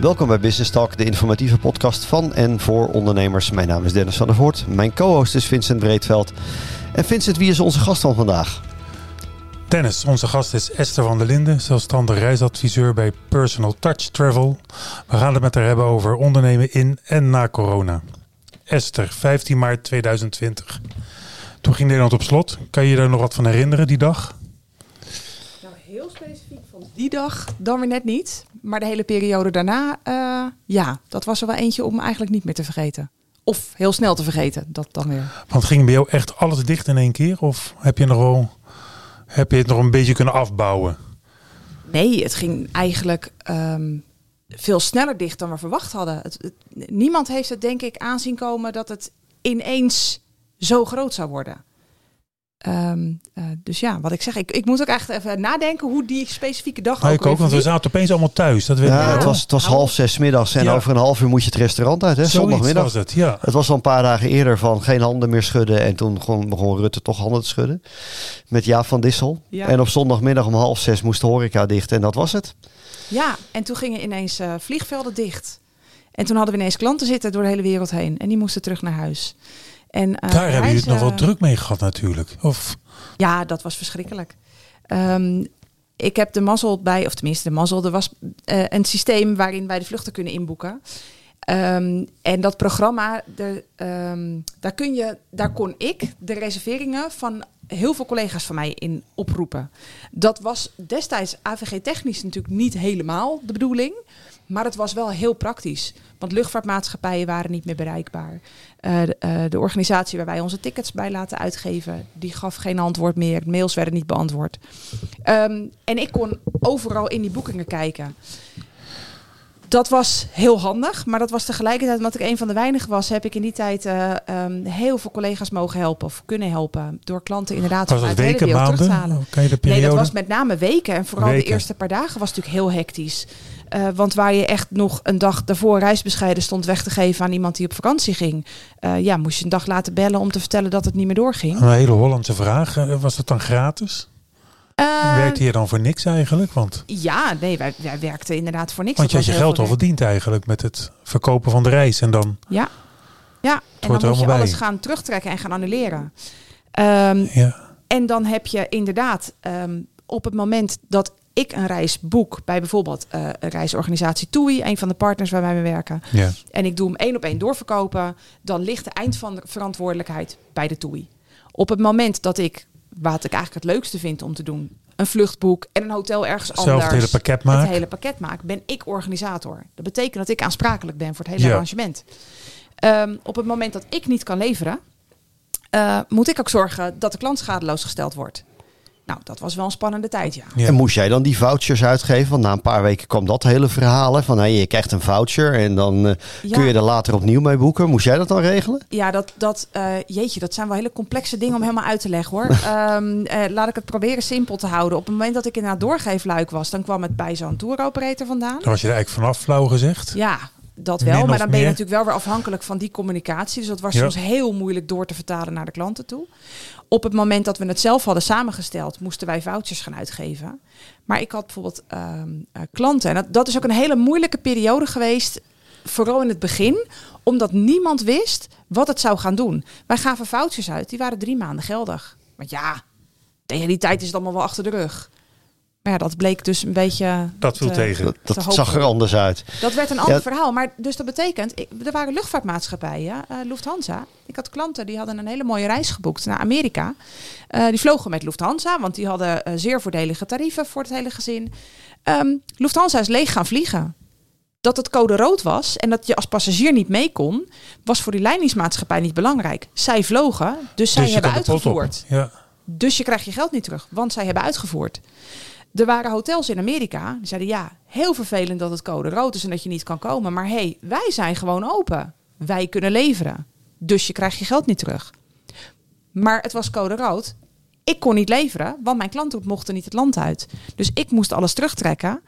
Welkom bij Business Talk, de informatieve podcast van en voor ondernemers. Mijn naam is Dennis van der Voort. Mijn co-host is Vincent Breedveld. En Vincent, wie is onze gast van vandaag? Dennis, onze gast is Esther van der Linden, zelfstandig reisadviseur bij Personal Touch Travel. We gaan het met haar hebben over ondernemen in en na corona. Esther, 15 maart 2020. Toen ging Nederland op slot. Kan je je daar nog wat van herinneren die dag? Nou, heel specifiek van die dag dan weer net niet. Maar de hele periode daarna, uh, ja, dat was er wel eentje om eigenlijk niet meer te vergeten. Of heel snel te vergeten, dat dan weer. Want ging bij jou echt alles dicht in één keer? Of heb je nog wel, heb je het nog een beetje kunnen afbouwen? Nee, het ging eigenlijk um, veel sneller dicht dan we verwacht hadden. Het, het, niemand heeft het denk ik aanzien komen dat het ineens zo groot zou worden. Um, uh, dus ja, wat ik zeg, ik, ik moet ook echt even nadenken hoe die specifieke dag nou, ook. Ik ook, want we zaten opeens allemaal thuis. Dat weet ja, het was, het was half zes middags en ja. over een half uur moet je het restaurant uit, hè? Zondagmiddag. Was het, ja. het was al een paar dagen eerder van geen handen meer schudden en toen begon, begon Rutte toch handen te schudden met Jaap van Dissel. Ja. En op zondagmiddag om half zes moest de horeca dicht en dat was het. Ja, en toen gingen ineens uh, vliegvelden dicht. En toen hadden we ineens klanten zitten door de hele wereld heen en die moesten terug naar huis. En, uh, Daar hebben jullie het nog wel druk mee gehad natuurlijk. Of... Ja, dat was verschrikkelijk. Um, ik heb de mazzel bij, of tenminste de mazzel, er was uh, een systeem waarin wij de vluchten kunnen inboeken. Um, en dat programma, de, um, daar, kun je, daar kon ik de reserveringen van heel veel collega's van mij in oproepen. Dat was destijds AVG-technisch natuurlijk niet helemaal de bedoeling. Maar het was wel heel praktisch. Want luchtvaartmaatschappijen waren niet meer bereikbaar. Uh, de, uh, de, organisatie waar wij onze tickets bij laten uitgeven, die gaf geen antwoord meer. Mails werden niet beantwoord. Um, en ik kon overal in die boekingen kijken. Dat was heel handig, maar dat was tegelijkertijd, omdat ik een van de weinigen was, heb ik in die tijd uh, um, heel veel collega's mogen helpen of kunnen helpen. Door klanten inderdaad was uit de hele wereld terug te halen. Nee, dat was met name weken. En vooral weken. de eerste paar dagen was natuurlijk heel hectisch. Uh, want waar je echt nog een dag daarvoor reisbescheiden stond weg te geven aan iemand die op vakantie ging. Uh, ja, moest je een dag laten bellen om te vertellen dat het niet meer doorging. Een hele Hollandse vraag. Was dat dan gratis? Uh, Werkte je dan voor niks eigenlijk? Want, ja, nee, wij, wij werkten inderdaad voor niks. Want je had je geld al verdiend eigenlijk met het verkopen van de reis. En dan ja, ja. en dan moet je bij. alles gaan terugtrekken en gaan annuleren. Um, ja. En dan heb je inderdaad um, op het moment dat ik een reis boek bij bijvoorbeeld uh, een reisorganisatie TUI, een van de partners waar wij mee werken. Ja. En ik doe hem één op één doorverkopen, dan ligt de eind van de verantwoordelijkheid bij de TUI. Op het moment dat ik, wat ik eigenlijk het leukste vind om te doen, een vluchtboek en een hotel ergens Zelf anders. het hele pakket maak. Het hele pakket maak, ben ik organisator. Dat betekent dat ik aansprakelijk ben voor het hele Ja. arrangement. Um, op het moment dat ik niet kan leveren, uh, moet ik ook zorgen dat de klant schadeloos gesteld wordt. Nou, dat was wel een spannende tijd, ja. Ja. En moest jij dan die vouchers uitgeven? Want na een paar weken kwam dat hele verhaal. Hè? Van hey, je krijgt een voucher en dan uh, Ja. kun je er later opnieuw mee boeken. Moest jij dat dan regelen? Ja, dat, dat uh, jeetje, dat zijn wel hele complexe dingen om helemaal uit te leggen hoor. um, uh, laat ik het proberen simpel te houden. Op het moment dat ik inderdaad doorgeefluik was, dan kwam het bij zo'n touroperator vandaan. Dan was je er eigenlijk vanaf flauw gezegd. Ja, dat wel. Maar dan ben je meer. natuurlijk wel weer afhankelijk van die communicatie. Dus dat was Ja. soms heel moeilijk door te vertalen naar de klanten toe. Op het moment dat we het zelf hadden samengesteld, moesten wij vouchers gaan uitgeven. Maar ik had bijvoorbeeld ehm, eh, klanten. En dat, dat is ook een hele moeilijke periode geweest. Vooral in het begin, omdat niemand wist wat het zou gaan doen. Wij gaven vouchers uit, die waren drie maanden geldig. Maar ja, tegen die tijd is het allemaal wel achter de rug. Maar ja, dat bleek dus een beetje. Dat viel te- tegen. Dat, zag er anders uit. Dat werd een ander Ja. verhaal. Maar dus dat betekent, ik, er waren luchtvaartmaatschappijen, eh, Lufthansa. Ik had klanten die hadden een hele mooie reis geboekt naar Amerika. Eh, die vlogen met Lufthansa, want die hadden eh, zeer voordelige tarieven voor het hele gezin. Ehm, Lufthansa is leeg gaan vliegen. Dat het code rood was en dat je als passagier niet mee kon, was voor die leidingsmaatschappij niet belangrijk. Zij vlogen, dus zij Dus hebben uitgevoerd. Ja. Dus je krijgt je geld niet terug, want zij hebben uitgevoerd. Er waren hotels in Amerika die zeiden ja, heel vervelend dat het code rood is en dat je niet kan komen. Maar hé, hey, wij zijn gewoon open. Wij kunnen leveren. Dus je krijgt je geld niet terug. Maar het was code rood. Ik kon niet leveren, want mijn klanten mochten niet het land uit. Dus ik moest alles terugtrekken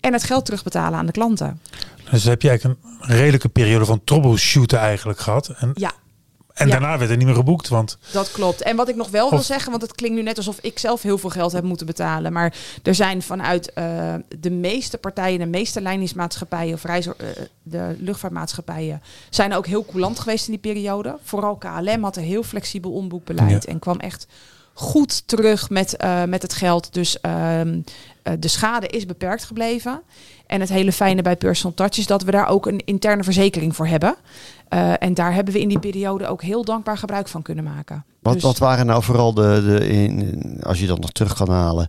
en het geld terugbetalen aan de klanten. Dus heb je eigenlijk een redelijke periode van troubleshooten eigenlijk gehad. En Ja, En daarna werd er niet meer geboekt, want... Dat klopt. En wat ik nog wel wil zeggen, want het klinkt nu net alsof ik zelf heel veel geld heb moeten betalen. Maar er zijn vanuit uh, de meeste partijen, de meeste lijningsmaatschappijen of reis, uh, de luchtvaartmaatschappijen, zijn ook heel coulant geweest in die periode. Vooral KLM had een heel flexibel omboekbeleid en kwam echt goed terug met, uh, met het geld. Dus ehm, de schade is beperkt gebleven. En het hele fijne bij Personal Touch is dat we daar ook een interne verzekering voor hebben. Uh, en daar hebben we in die periode ook heel dankbaar gebruik van kunnen maken. Wat, dus... wat waren nou vooral de, de in, als je dat nog terug kan halen,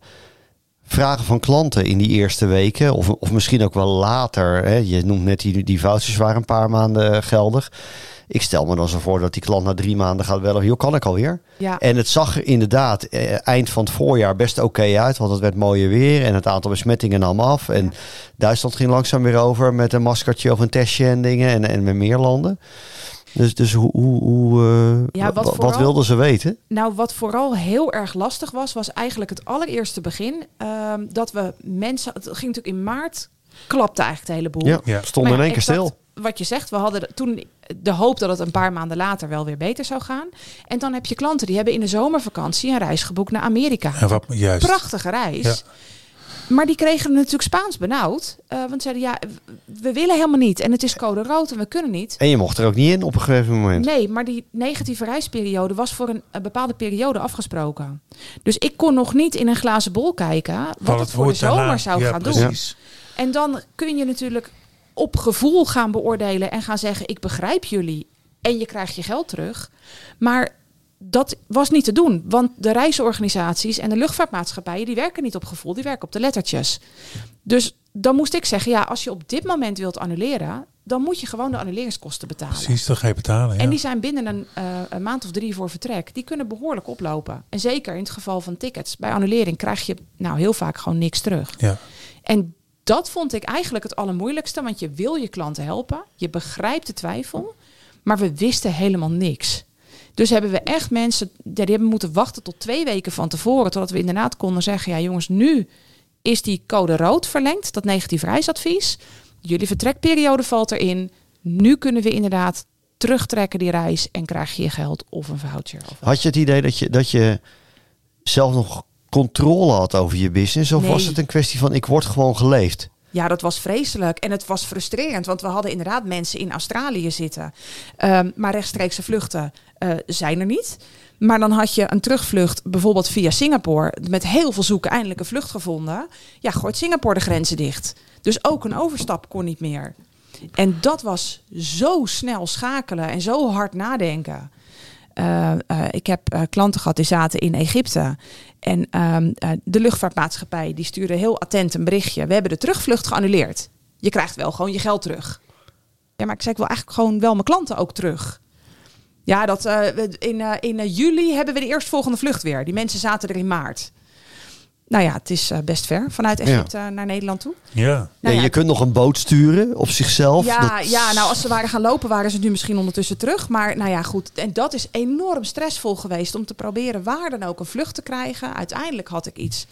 vragen van klanten in die eerste weken? Of, of misschien ook wel later. Hè? Je noemt net die, die vouchers waren een paar maanden geldig. Ik stel me dan zo voor dat die klant na drie maanden gaat bellen. Hoe kan ik alweer? Ja. En het zag er inderdaad eh, eind van het voorjaar best oké uit. Want het werd mooier weer en het aantal besmettingen nam af. En Duitsland ging langzaam weer over met een maskertje of een testje en dingen. En, en met meer landen. Dus, dus hoe, hoe, hoe uh, ja, wat, wat, wilden ze weten? Nou, wat vooral heel erg lastig was, was eigenlijk het allereerste begin. Uh, dat we mensen, het ging natuurlijk in maart, klapte eigenlijk de hele boel. Ja, ja. stonden in één keer stil wat je zegt, we hadden toen de hoop dat het een paar maanden later wel weer beter zou gaan. En dan heb je klanten die hebben in de zomervakantie een reis geboekt naar Amerika. Wat, juist. Prachtige reis. Ja. Maar die kregen natuurlijk Spaans benauwd. Uh, want zeiden ja, we willen helemaal niet. En het is code rood en we kunnen niet. En je mocht er ook niet in op een gegeven moment. Nee, maar die negatieve reisperiode was voor een, bepaalde periode afgesproken. Dus ik kon nog niet in een glazen bol kijken wat het, voor de zomer zou gaan precies. doen. En dan kun je natuurlijk op gevoel gaan beoordelen en gaan zeggen: Ik begrijp jullie en je krijgt je geld terug. Maar dat was niet te doen, want de reisorganisaties en de luchtvaartmaatschappijen die werken niet op gevoel, die werken op de lettertjes. Dus dan moest ik zeggen: Ja, als je op dit moment wilt annuleren, dan moet je gewoon de annuleringskosten betalen. Precies, dan ga je betalen. Ja. En die zijn binnen een, uh, een, maand of drie voor vertrek. Die kunnen behoorlijk oplopen. En zeker in het geval van tickets. Bij annulering krijg je nou heel vaak gewoon niks terug. Ja. En dat vond ik eigenlijk het allermoeilijkste, want je wil je klanten helpen, je begrijpt de twijfel, maar we wisten helemaal niks. Dus hebben we echt mensen die hebben moeten wachten tot twee weken van tevoren, totdat we inderdaad konden zeggen, ja jongens, nu is die code rood verlengd, dat negatief reisadvies. Jullie vertrekperiode valt erin. Nu kunnen we inderdaad terugtrekken die reis en krijg je je geld of een voucher. Of Had je het idee dat je, dat je zelf nog controle had over je business? Of was het een kwestie van ik word gewoon geleefd? Ja, dat was vreselijk. En het was frustrerend, want we hadden inderdaad mensen in Australië zitten. Um, maar rechtstreekse vluchten uh, zijn er niet. Maar dan had je een terugvlucht, bijvoorbeeld via Singapore, met heel veel zoeken eindelijk een vlucht gevonden. Ja, gooit Singapore de grenzen dicht. Dus ook een overstap kon niet meer. En dat was zo snel schakelen en zo hard nadenken. Uh, uh, ik heb uh, klanten gehad die zaten in Egypte. En ehm, de luchtvaartmaatschappij die stuurde heel attent een berichtje. We hebben de terugvlucht geannuleerd. Je krijgt wel gewoon je geld terug. Ja, maar ik zeg, ik wil eigenlijk gewoon wel mijn klanten ook terug. Ja, dat, in, in juli hebben we de eerstvolgende vlucht weer. Die mensen zaten er in maart. Nou ja, het is uh, best ver vanuit Egypte ja. naar Nederland toe. Ja. Nou ja. je kunt nog een boot sturen op zichzelf. Ja, ja, nou als ze waren gaan lopen waren ze nu misschien ondertussen terug. Maar nou ja, goed. En dat is enorm stressvol geweest om te proberen waar dan ook een vlucht te krijgen. Uiteindelijk had ik iets.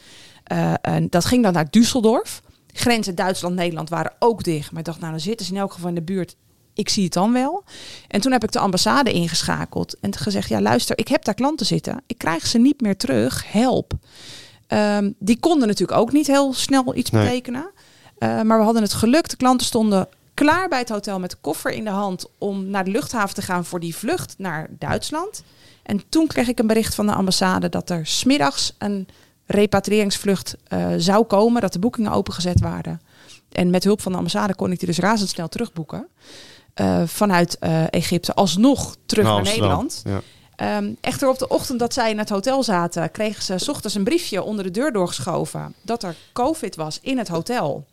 Uh, en dat ging dan naar Düsseldorf. Grenzen Duitsland-Nederland waren ook dicht. Maar ik dacht, nou dan zitten ze in elk geval in de buurt. Ik zie het dan wel. En toen heb ik de ambassade ingeschakeld en gezegd: Ja, luister, ik heb daar klanten zitten. Ik krijg ze niet meer terug. Help. Um, die konden natuurlijk ook niet heel snel iets betekenen. Uh, maar we hadden het geluk. De klanten stonden klaar bij het hotel met de koffer in de hand om naar de luchthaven te gaan voor die vlucht naar Duitsland. En toen kreeg ik een bericht van de ambassade dat er smiddags een repatriëringsvlucht uh, zou komen, dat de boekingen opengezet waren. En met hulp van de ambassade kon ik die dus razendsnel terugboeken. Uh, vanuit Egypte alsnog terug nou, naar Nederland. Ja. Um, echter op de ochtend dat zij in het hotel zaten, kregen ze s ochtends een briefje onder de deur doorgeschoven dat er COVID was in het hotel.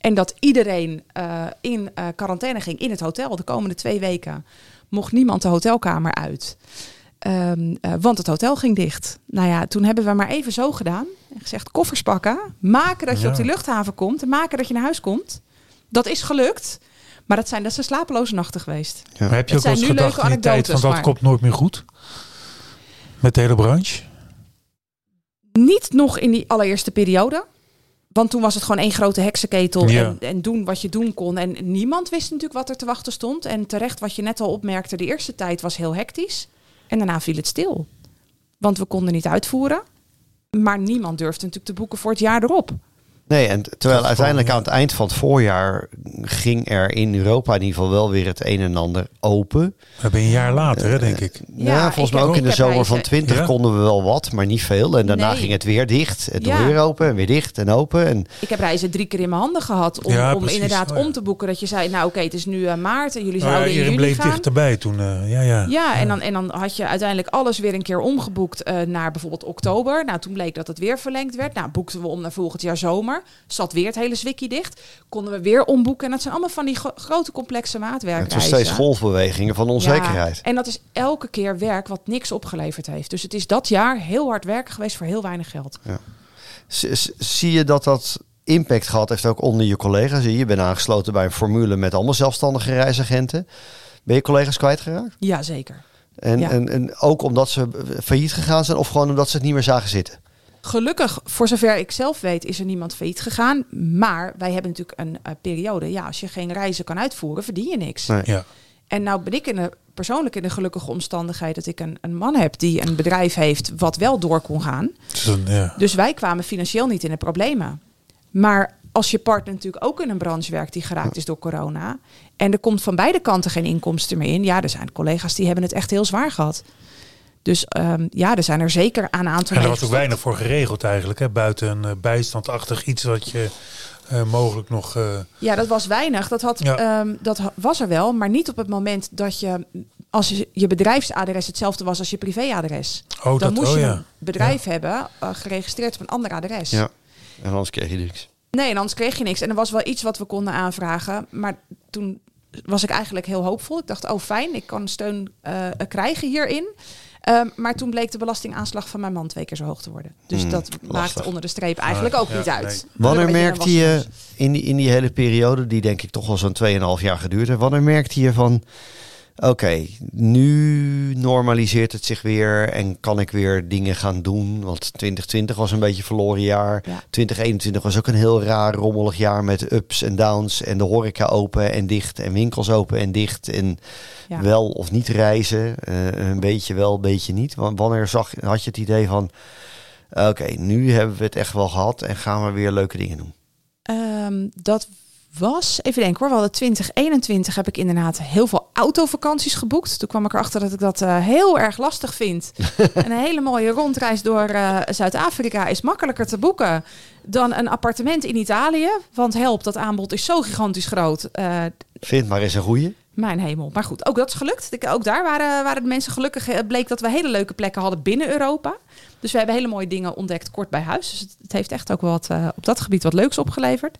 En dat iedereen uh, in uh, quarantaine ging in het hotel. De komende twee weken mocht niemand de hotelkamer uit. Um, uh, want het hotel ging dicht. Nou ja, toen hebben we maar even zo gedaan. En gezegd, koffers pakken. Maken dat je ja. op die luchthaven komt. En maken dat je naar huis komt. Dat is gelukt. Maar dat zijn, dat zijn slapeloze nachten geweest. Ja. Maar heb je ook wel eens gedacht in die tijd van dat maar... komt nooit meer goed? Met de hele branche? Niet nog in die allereerste periode. Want toen was het gewoon één grote heksenketel. Ja. En, en, doen wat je doen kon. En niemand wist natuurlijk wat er te wachten stond. En terecht, wat je net al opmerkte, de eerste tijd was heel hectisch. En daarna viel het stil. Want we konden niet uitvoeren. Maar niemand durfde natuurlijk te boeken voor het jaar erop. Nee, en terwijl uiteindelijk aan het eind van het voorjaar ging er in Europa in ieder geval wel weer het een en ander open. We hebben een jaar later, hè, denk ik. Ja, Ja, volgens mij ook in de zomer van reizen- 20 Ja. konden we wel wat, maar niet veel. En daarna Nee. ging het weer dicht en toen Ja. weer open en weer dicht en open. En Ik heb reizen drie keer in mijn handen gehad om, Ja, om precies. inderdaad Oh, ja. om te boeken. Dat je zei, nou oké, het is nu eh, maart en jullie ja, zouden in juni bleef gaan. dichterbij toen. eh, ja, ja. Ja, en dan, en dan had je uiteindelijk alles weer een keer omgeboekt eh, naar bijvoorbeeld oktober. Nou, toen bleek dat het weer verlengd werd. Nou, boekten we om naar volgend jaar zomer. Zat weer het hele zwikkie dicht. Konden we weer omboeken. En dat zijn allemaal van die gro- grote complexe het maatwerkreizen. was steeds golfbewegingen van onzekerheid. Ja, en dat is elke keer werk wat niks opgeleverd heeft. Dus het is dat jaar heel hard werken geweest voor heel weinig geld. S- Zie je dat dat impact gehad heeft ook onder je collega's? Je bent aangesloten bij een formule met allemaal zelfstandige reisagenten. Ben je collega's kwijtgeraakt? Ja, zeker. En, Ja. en, en ook omdat ze failliet gegaan zijn of gewoon omdat ze het niet meer zagen zitten? Gelukkig, voor zover ik zelf weet, is er niemand failliet gegaan. Maar wij hebben natuurlijk een eh, periode. Ja, als je geen reizen kan uitvoeren, verdien je niks. Nee. Ja. En nou ben ik in de, persoonlijk in de gelukkige omstandigheid dat ik een, een man heb die een bedrijf heeft wat wel door kon gaan. Dus ja. Dus wij kwamen financieel niet in de problemen. Maar als je partner natuurlijk ook in een branche werkt die geraakt is door corona. En er komt van beide kanten geen inkomsten meer in. Ja, er zijn collega's die hebben het echt heel zwaar gehad. Dus ehm, ja, er zijn er zeker aan een aantal. En er was ook weinig voor geregeld eigenlijk. Hè? Buiten een eh, bijstandachtig iets wat je eh, mogelijk nog... eh, Ja, dat was weinig. Dat, had, Ja. ehm, dat was er wel, maar niet op het moment dat je, als je, je bedrijfsadres hetzelfde was als je privéadres. oh, dan dat, moest oh je ja. een bedrijf hebben eh, geregistreerd op een ander adres. Ja. En anders kreeg je niks. Nee, en anders kreeg je niks. En er was wel iets wat we konden aanvragen, maar toen was ik eigenlijk heel hoopvol. Ik dacht, oh fijn, ik kan steun eh, krijgen hierin. Ehm, maar toen bleek de belastingaanslag van mijn man twee keer zo hoog te worden. Dus Hmm, dat lastig. maakte onder de streep eigenlijk ook ja, niet uit. nee. Wanneer merkte je wasseneus. in die, in die hele periode, die denk ik toch wel zo'n 2,5 jaar geduurd heeft, wanneer merkte je van, oké, nu normaliseert het zich weer en kan ik weer dingen gaan doen? Want 2020 was een beetje verloren jaar. Ja. 2021 was ook een heel raar, rommelig jaar met ups en downs en de horeca open en dicht en winkels open en dicht en Ja. wel of niet reizen. Eh, een beetje wel, een beetje niet. Want wanneer zag, had je het idee van, oké, nu hebben we het echt wel gehad en gaan we weer leuke dingen doen? Ehm, dat was, even denken hoor, we hadden 2021 heb ik inderdaad heel veel autovakanties geboekt. Toen kwam ik erachter dat ik dat eh, heel erg lastig vind. En een hele mooie rondreis door eh, Zuid-Afrika is makkelijker te boeken dan een appartement in Italië. Want help, dat aanbod is zo gigantisch groot. Eh, Vind maar eens een goeie. mijn hemel. Maar goed, ook dat is gelukt. Ook daar waren, waren de mensen gelukkig. Het bleek dat we hele leuke plekken hadden binnen Europa. Dus we hebben hele mooie dingen ontdekt kort bij huis. Dus het, heeft echt ook wat eh, op dat gebied wat leuks opgeleverd.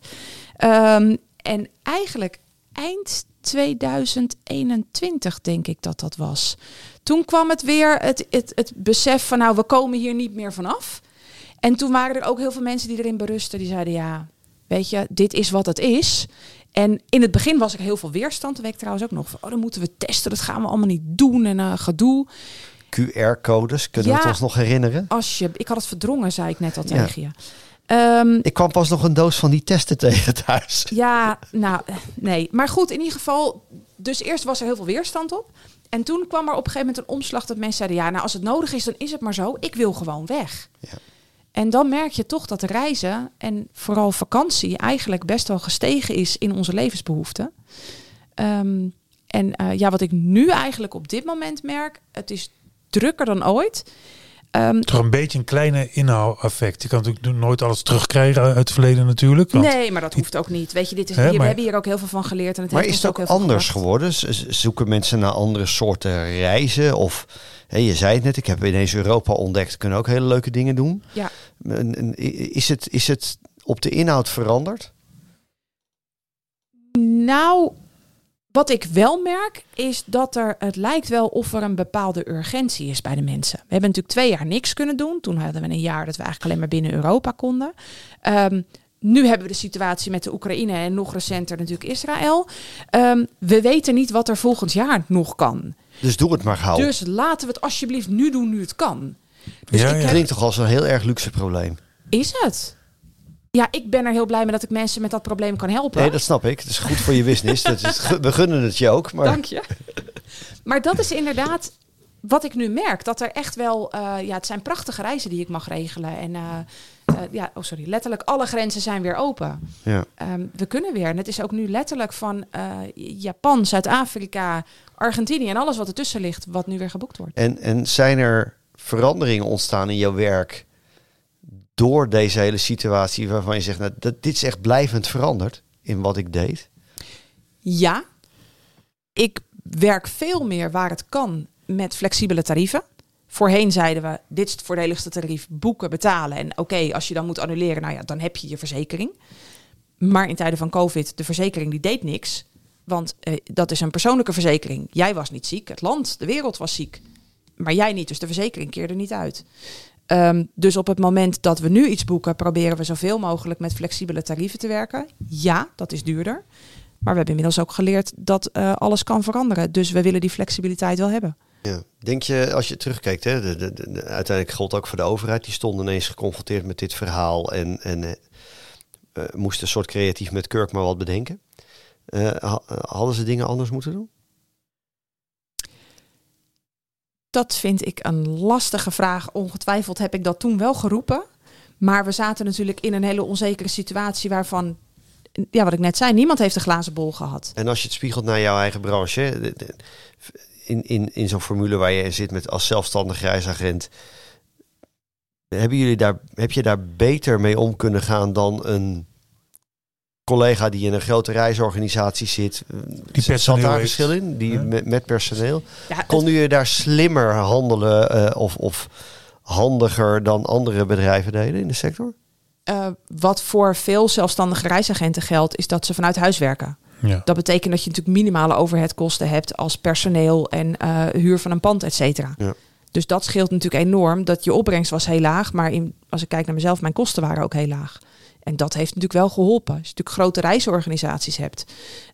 Ehm, en eigenlijk eind 2021 denk ik dat dat was. Toen kwam het weer het, het, het besef van nou, we komen hier niet meer vanaf. En toen waren er ook heel veel mensen die erin berusten. Die zeiden ja, weet je, dit is wat het is. En in het begin was er heel veel weerstand. Dat weet ik trouwens ook nog. Van, oh, dan moeten we testen. Dat gaan we allemaal niet doen. En eh, gedoe. QR-codes, kunnen we Ja. het ons nog herinneren? Als je, ik had het verdrongen, zei ik net al Ja. tegen je. Ehm, Ik kwam pas nog een doos van die testen tegen thuis. ja, nou, nee. Maar goed, in ieder geval. Dus eerst was er heel veel weerstand op. En toen kwam er op een gegeven moment een omslag dat mensen zeiden: ja, nou, als het nodig is, dan is het maar zo. Ik wil gewoon weg. Ja. En dan merk je toch dat reizen en vooral vakantie eigenlijk best wel gestegen is in onze levensbehoeften. Ehm, en eh, ja, wat ik nu eigenlijk op dit moment merk, het is drukker dan ooit. Ehm, Toch een beetje een kleine inhaaleffect. Je kan natuurlijk nooit alles terugkrijgen uit het verleden natuurlijk. Want nee, maar dat hoeft ook niet. Weet je, dit is, Hè, hier, we hebben hier ook heel veel van geleerd. En het Maar heeft is het ook anders geworden? Zoeken mensen naar andere soorten reizen? Of hè, je zei het net, ik heb ineens Europa ontdekt. Kunnen ook hele leuke dingen doen. Ja. Is het, is het op de inhoud veranderd? Nou, wat ik wel merk is dat er, het lijkt wel of er een bepaalde urgentie is bij de mensen. We hebben natuurlijk twee jaar niks kunnen doen. Toen hadden we een jaar dat we eigenlijk alleen maar binnen Europa konden. Ehm, nu hebben we de situatie met de Oekraïne en nog recenter natuurlijk Israël. Ehm, we weten niet wat er volgend jaar nog kan. Dus doe het maar gauw. Dus laten we het alsjeblieft nu doen nu het kan. Dus Ja, ik ja. heb- Klinkt toch als een heel erg luxe probleem? Is het? Ja, ik ben er heel blij mee dat ik mensen met dat probleem kan helpen. Nee, dat snap ik. Het is goed voor je business. Dat is, we gunnen het je ook. Maar Dank je. Maar dat is inderdaad. wat ik nu merk, dat er echt wel, eh, ja, het zijn prachtige reizen die ik mag regelen. En eh, eh, ja, oh sorry, letterlijk alle grenzen zijn weer open. Ja. Ehm, we kunnen weer. En het is ook nu letterlijk van Japan, Zuid-Afrika, Argentinië en alles wat ertussen ligt, wat nu weer geboekt wordt. En, en zijn er veranderingen ontstaan in jouw werk door deze hele situatie waarvan je zegt, nou, dat, dit is echt blijvend veranderd in wat ik deed? Ja, ik werk veel meer waar het kan met flexibele tarieven. Voorheen zeiden we, dit is het voordeligste tarief, boeken, betalen. En oké, als je dan moet annuleren, nou ja, dan heb je je verzekering. Maar in tijden van COVID, de verzekering die deed niks. Want eh, dat is een persoonlijke verzekering. Jij was niet ziek, het land, de wereld was ziek. Maar jij niet, dus de verzekering keerde niet uit. Ehm, dus op het moment dat we nu iets boeken, proberen we zoveel mogelijk met flexibele tarieven te werken. Ja, dat is duurder. Maar we hebben inmiddels ook geleerd dat eh, alles kan veranderen. Dus we willen die flexibiliteit wel hebben. Ja. Denk je, als je terugkijkt, hè, de, de, de- uiteindelijk geldt ook voor de overheid, die stond ineens geconfronteerd met dit verhaal en, en eh, eh, moest een soort creatief met Kurk maar wat bedenken. Ha- hadden ze dingen anders moeten doen? Dat vind ik een lastige vraag. Ongetwijfeld heb ik dat toen wel geroepen. Maar we zaten natuurlijk in een hele onzekere situatie waarvan, ja, wat ik net zei, niemand heeft een glazen bol gehad. En als je het spiegelt naar jouw eigen branche, in, in, in zo'n formule waar je zit met als zelfstandig reisagent, hebben jullie daar, heb je daar beter mee om kunnen gaan dan een collega die in een grote reisorganisatie zit? Die Zat daar heeft. verschil in? Die Ja. met, met personeel? Ja, het- Konden jullie daar slimmer handelen eh, of, of handiger dan andere bedrijven deden in de sector? eh, wat voor veel zelfstandige reisagenten geldt, is dat ze vanuit huis werken. Ja. Dat betekent dat je natuurlijk minimale overheadkosten hebt als personeel en eh, huur van een pand, et cetera. Ja. Dus dat scheelt natuurlijk enorm. Dat je opbrengst was heel laag, maar in, als ik kijk naar mezelf, mijn kosten waren ook heel laag. En dat heeft natuurlijk wel geholpen. Als je natuurlijk grote reisorganisaties hebt,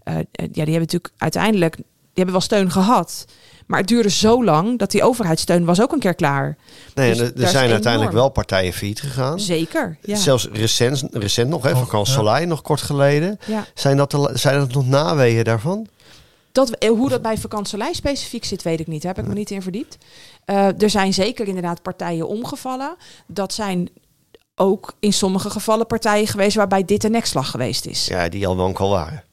eh, eh, ja, die hebben natuurlijk uiteindelijk, die hebben wel steun gehad. Maar het duurde zo lang dat die overheidssteun was ook een keer klaar. Nee, Dus er- er zijn uiteindelijk wel partijen failliet gegaan. Zeker. Ja. Zelfs recent, recent nog, hè, Oh, Vakant ja. Soleil nog kort geleden. ja. Zijn dat, de, zijn dat nog naweeën daarvan? Dat, eh, hoe dat bij vakantselij specifiek zit, weet ik niet. Daar heb ik me niet in verdiept. Eh, er zijn zeker inderdaad partijen omgevallen. Dat zijn ook in sommige gevallen partijen geweest waarbij dit een nekslag geweest is. Ja, die al wankel waren.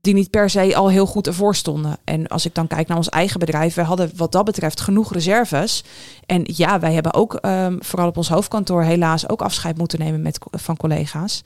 Die niet per se al heel goed ervoor stonden. En als ik dan kijk naar ons eigen bedrijf, we hadden wat dat betreft genoeg reserves. En ja, wij hebben ook ehm, vooral op ons hoofdkantoor helaas ook afscheid moeten nemen met, van collega's.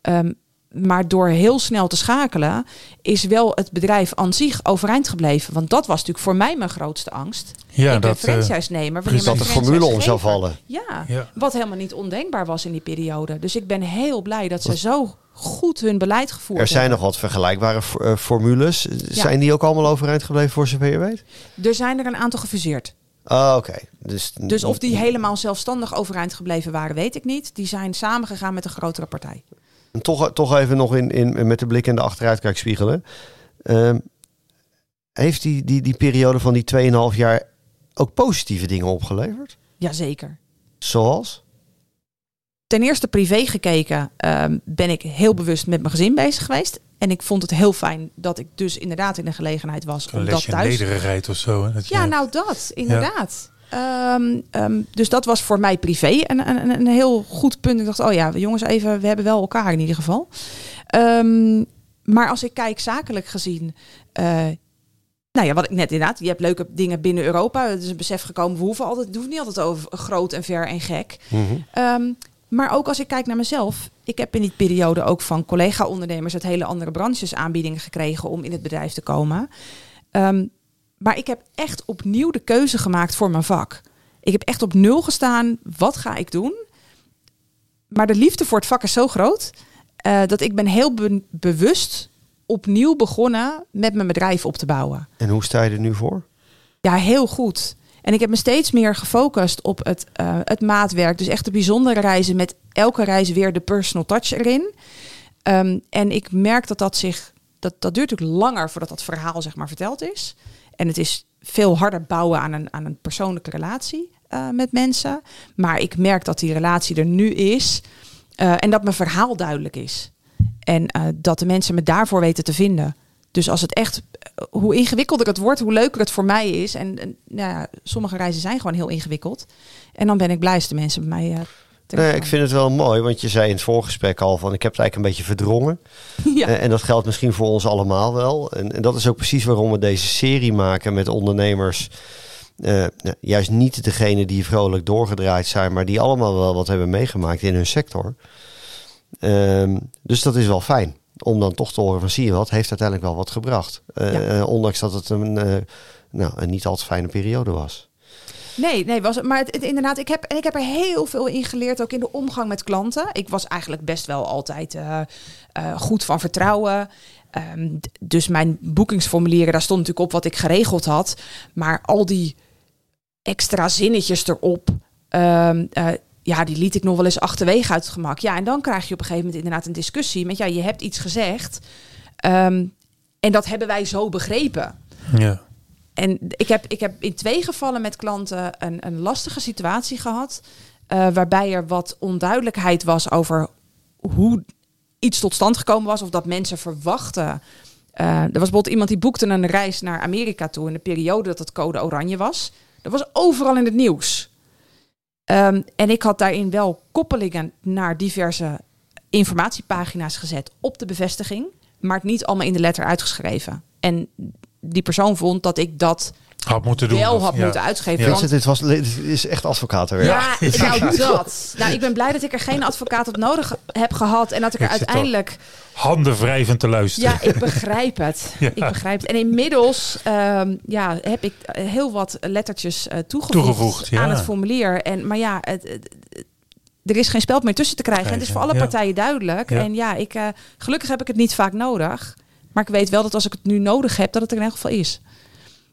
Ehm, maar door heel snel te schakelen, is wel het bedrijf aan zich overeind gebleven. Want dat was natuurlijk voor mij mijn grootste angst. Ja, ik dat, eh, franchise-nemer. wanneer precies. Dat de formule om zou vallen. Ja, Ja. wat helemaal niet ondenkbaar was in die periode. Dus ik ben heel blij dat ze zo goed hun beleid gevoerd Er zijn nog wat vergelijkbare eh, formules. Zijn die ook allemaal overeind gebleven voor zover je weet? Er zijn er een aantal gefuseerd. Ah, oké. Dus, Dus of die helemaal zelfstandig overeind gebleven waren, weet ik niet. Die zijn samengegaan met een grotere partij. En Toch, toch even nog in, in, met de blik in de achteruitkijkspiegel. hè. Ehm, heeft die, die, die periode van die 2,5 jaar ook positieve dingen opgeleverd? Jazeker. Zoals? Ten eerste privé gekeken ehm, ben ik heel bewust met mijn gezin bezig geweest. En ik vond het heel fijn dat ik dus inderdaad in de gelegenheid was een om dat lesje thuis nederigheid of zo. Hè? Dat je, Ja, nou dat, inderdaad. Ehm, ehm, dus dat was voor mij privé een, een, een heel goed punt. Ik dacht, oh ja, jongens, even, we hebben wel elkaar in ieder geval. Ehm, maar als ik kijk zakelijk gezien, eh, nou ja, wat ik net inderdaad, je hebt leuke dingen binnen Europa. Het is een besef gekomen, we hoeven altijd, het hoeft niet altijd over groot en ver en gek. Mhm. Maar ook als ik kijk naar mezelf. Ik heb in die periode ook van collega-ondernemers uit hele andere branches aanbiedingen gekregen om in het bedrijf te komen. Maar ik heb echt opnieuw de keuze gemaakt voor mijn vak. Ik heb echt op nul gestaan. Wat ga ik doen? Maar de liefde voor het vak is zo groot eh, dat ik ben heel be- bewust opnieuw begonnen met mijn bedrijf op te bouwen. En hoe sta je er nu voor? Ja, heel goed. En ik heb me steeds meer gefocust op het, eh, het maatwerk. Dus echt de bijzondere reizen met elke reis weer de personal touch erin. Ehm, en ik merk dat dat zich... Dat, dat duurt natuurlijk langer voordat dat verhaal zeg maar verteld is. En het is veel harder bouwen aan een, aan een persoonlijke relatie eh, met mensen. Maar ik merk dat die relatie er nu is. eh, en dat mijn verhaal duidelijk is. En eh, dat de mensen me daarvoor weten te vinden. Dus als het echt, hoe ingewikkelder het wordt, hoe leuker het voor mij is. En, en nou ja, sommige reizen zijn gewoon heel ingewikkeld. En dan ben ik blij als de mensen bij mij. Nee, ik vind het wel mooi, want je zei in het voorgesprek al van ik heb het eigenlijk een beetje verdrongen. Ja. En, dat geldt misschien voor ons allemaal wel. En, en, dat is ook precies waarom we deze serie maken met ondernemers. Uh, juist niet degene die vrolijk doorgedraaid zijn, maar die allemaal wel wat hebben meegemaakt in hun sector. Um, dus dat is wel fijn om dan toch te horen van zie je wat, heeft uiteindelijk wel wat gebracht. Uh, ja. ondanks dat het een, nou, een niet al te fijne periode was. Nee, nee, was, maar het, inderdaad, ik heb, en ik heb er heel veel in geleerd, ook in de omgang met klanten. Ik was eigenlijk best wel altijd uh, uh, goed van vertrouwen. Um, dus mijn boekingsformulieren, daar stond natuurlijk op wat ik geregeld had. Maar al die extra zinnetjes erop, um, uh, ja, die liet ik nog wel eens achterwege uit het gemak. Ja, en dan krijg je op een gegeven moment inderdaad een discussie met, ja, je hebt iets gezegd. Um, en dat hebben wij zo begrepen. Ja. En ik heb, ik heb in twee gevallen met klanten een, een lastige situatie gehad. Uh, waarbij er wat onduidelijkheid was over hoe iets tot stand gekomen was. Of dat mensen verwachten. Uh, er was bijvoorbeeld iemand die boekte een reis naar Amerika toe in de periode dat het code oranje was. Dat was overal in het nieuws. Um, en ik had daarin wel koppelingen naar diverse informatiepagina's gezet op de bevestiging. Maar het niet allemaal in de letter uitgeschreven. En die persoon vond dat ik dat had moeten doen. Wel had ja. moeten uitgeven. Ja. Want... Dit, was, dit is echt advocatenwerk. Ja, ja, nou dat. Nou, ik ben blij dat ik er geen advocaat op nodig heb gehad. En dat ik er ik uiteindelijk... Handen wrijvend te luisteren. Ja, ik begrijp het. ja. Ik begrijp het. En inmiddels um, ja, heb ik heel wat lettertjes uh, toegevoegd, toegevoegd aan het formulier. En, maar ja, het, het, er is geen speld meer tussen te krijgen. En het is voor alle partijen duidelijk. En ja, ik, uh, gelukkig heb ik het niet vaak nodig. Maar ik weet wel dat als ik het nu nodig heb, dat het er in elk geval is.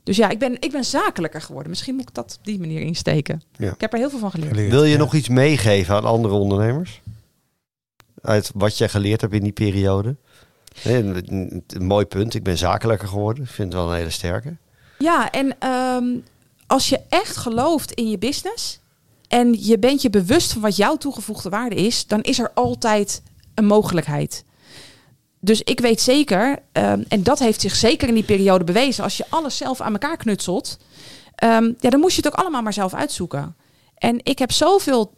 Dus ja, ik ben, ik ben zakelijker geworden. Misschien moet ik dat op die manier insteken. Ja. Ik heb er heel veel van geleerd. Wil je nog iets meegeven aan andere ondernemers? Uit wat jij geleerd hebt in die periode? een, een, een, mooi punt. Ik ben zakelijker geworden. Ik vind het wel een hele sterke. Ja, en um, als je echt gelooft in je business... en je bent je bewust van wat jouw toegevoegde waarde is... dan is er altijd een mogelijkheid. Dus ik weet zeker, um, en dat heeft zich zeker in die periode bewezen, als je alles zelf aan elkaar knutselt, um, ja, dan moest je het ook allemaal maar zelf uitzoeken. En ik heb zoveel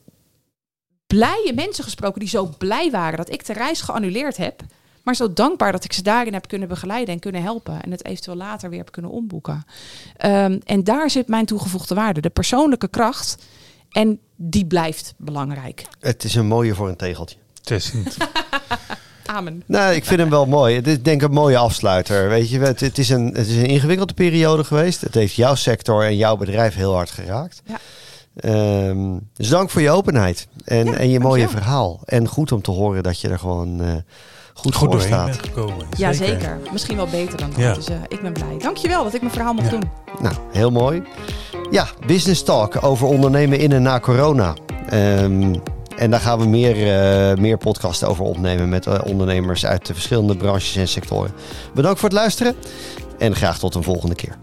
blije mensen gesproken die zo blij waren dat ik de reis geannuleerd heb. Maar zo dankbaar dat ik ze daarin heb kunnen begeleiden en kunnen helpen. En het eventueel later weer heb kunnen omboeken. Um, en daar zit mijn toegevoegde waarde. De persoonlijke kracht. En die blijft belangrijk. Het is een mooie voor een tegeltje. Het is niet. Nou, ik vind hem wel mooi. Het is denk ik een mooie afsluiter. Weet je, het, het, is een, het is een ingewikkelde periode geweest. Het heeft jouw sector en jouw bedrijf heel hard geraakt. Ja. Um, dus dank voor je openheid en, ja, en je mooie verhaal. En goed om te horen dat je er gewoon uh, goed, goed voor staat. Ja, zeker. Misschien wel beter dan dat. Ja. Dus uh, ik ben blij. Dankjewel dat ik mijn verhaal mocht ja. doen. Nou, heel mooi. Ja, Business Talk over ondernemen in en na corona. Um, en daar gaan we meer, uh, meer podcasten over opnemen met uh, ondernemers uit de verschillende branches en sectoren. Bedankt voor het luisteren en graag tot een volgende keer.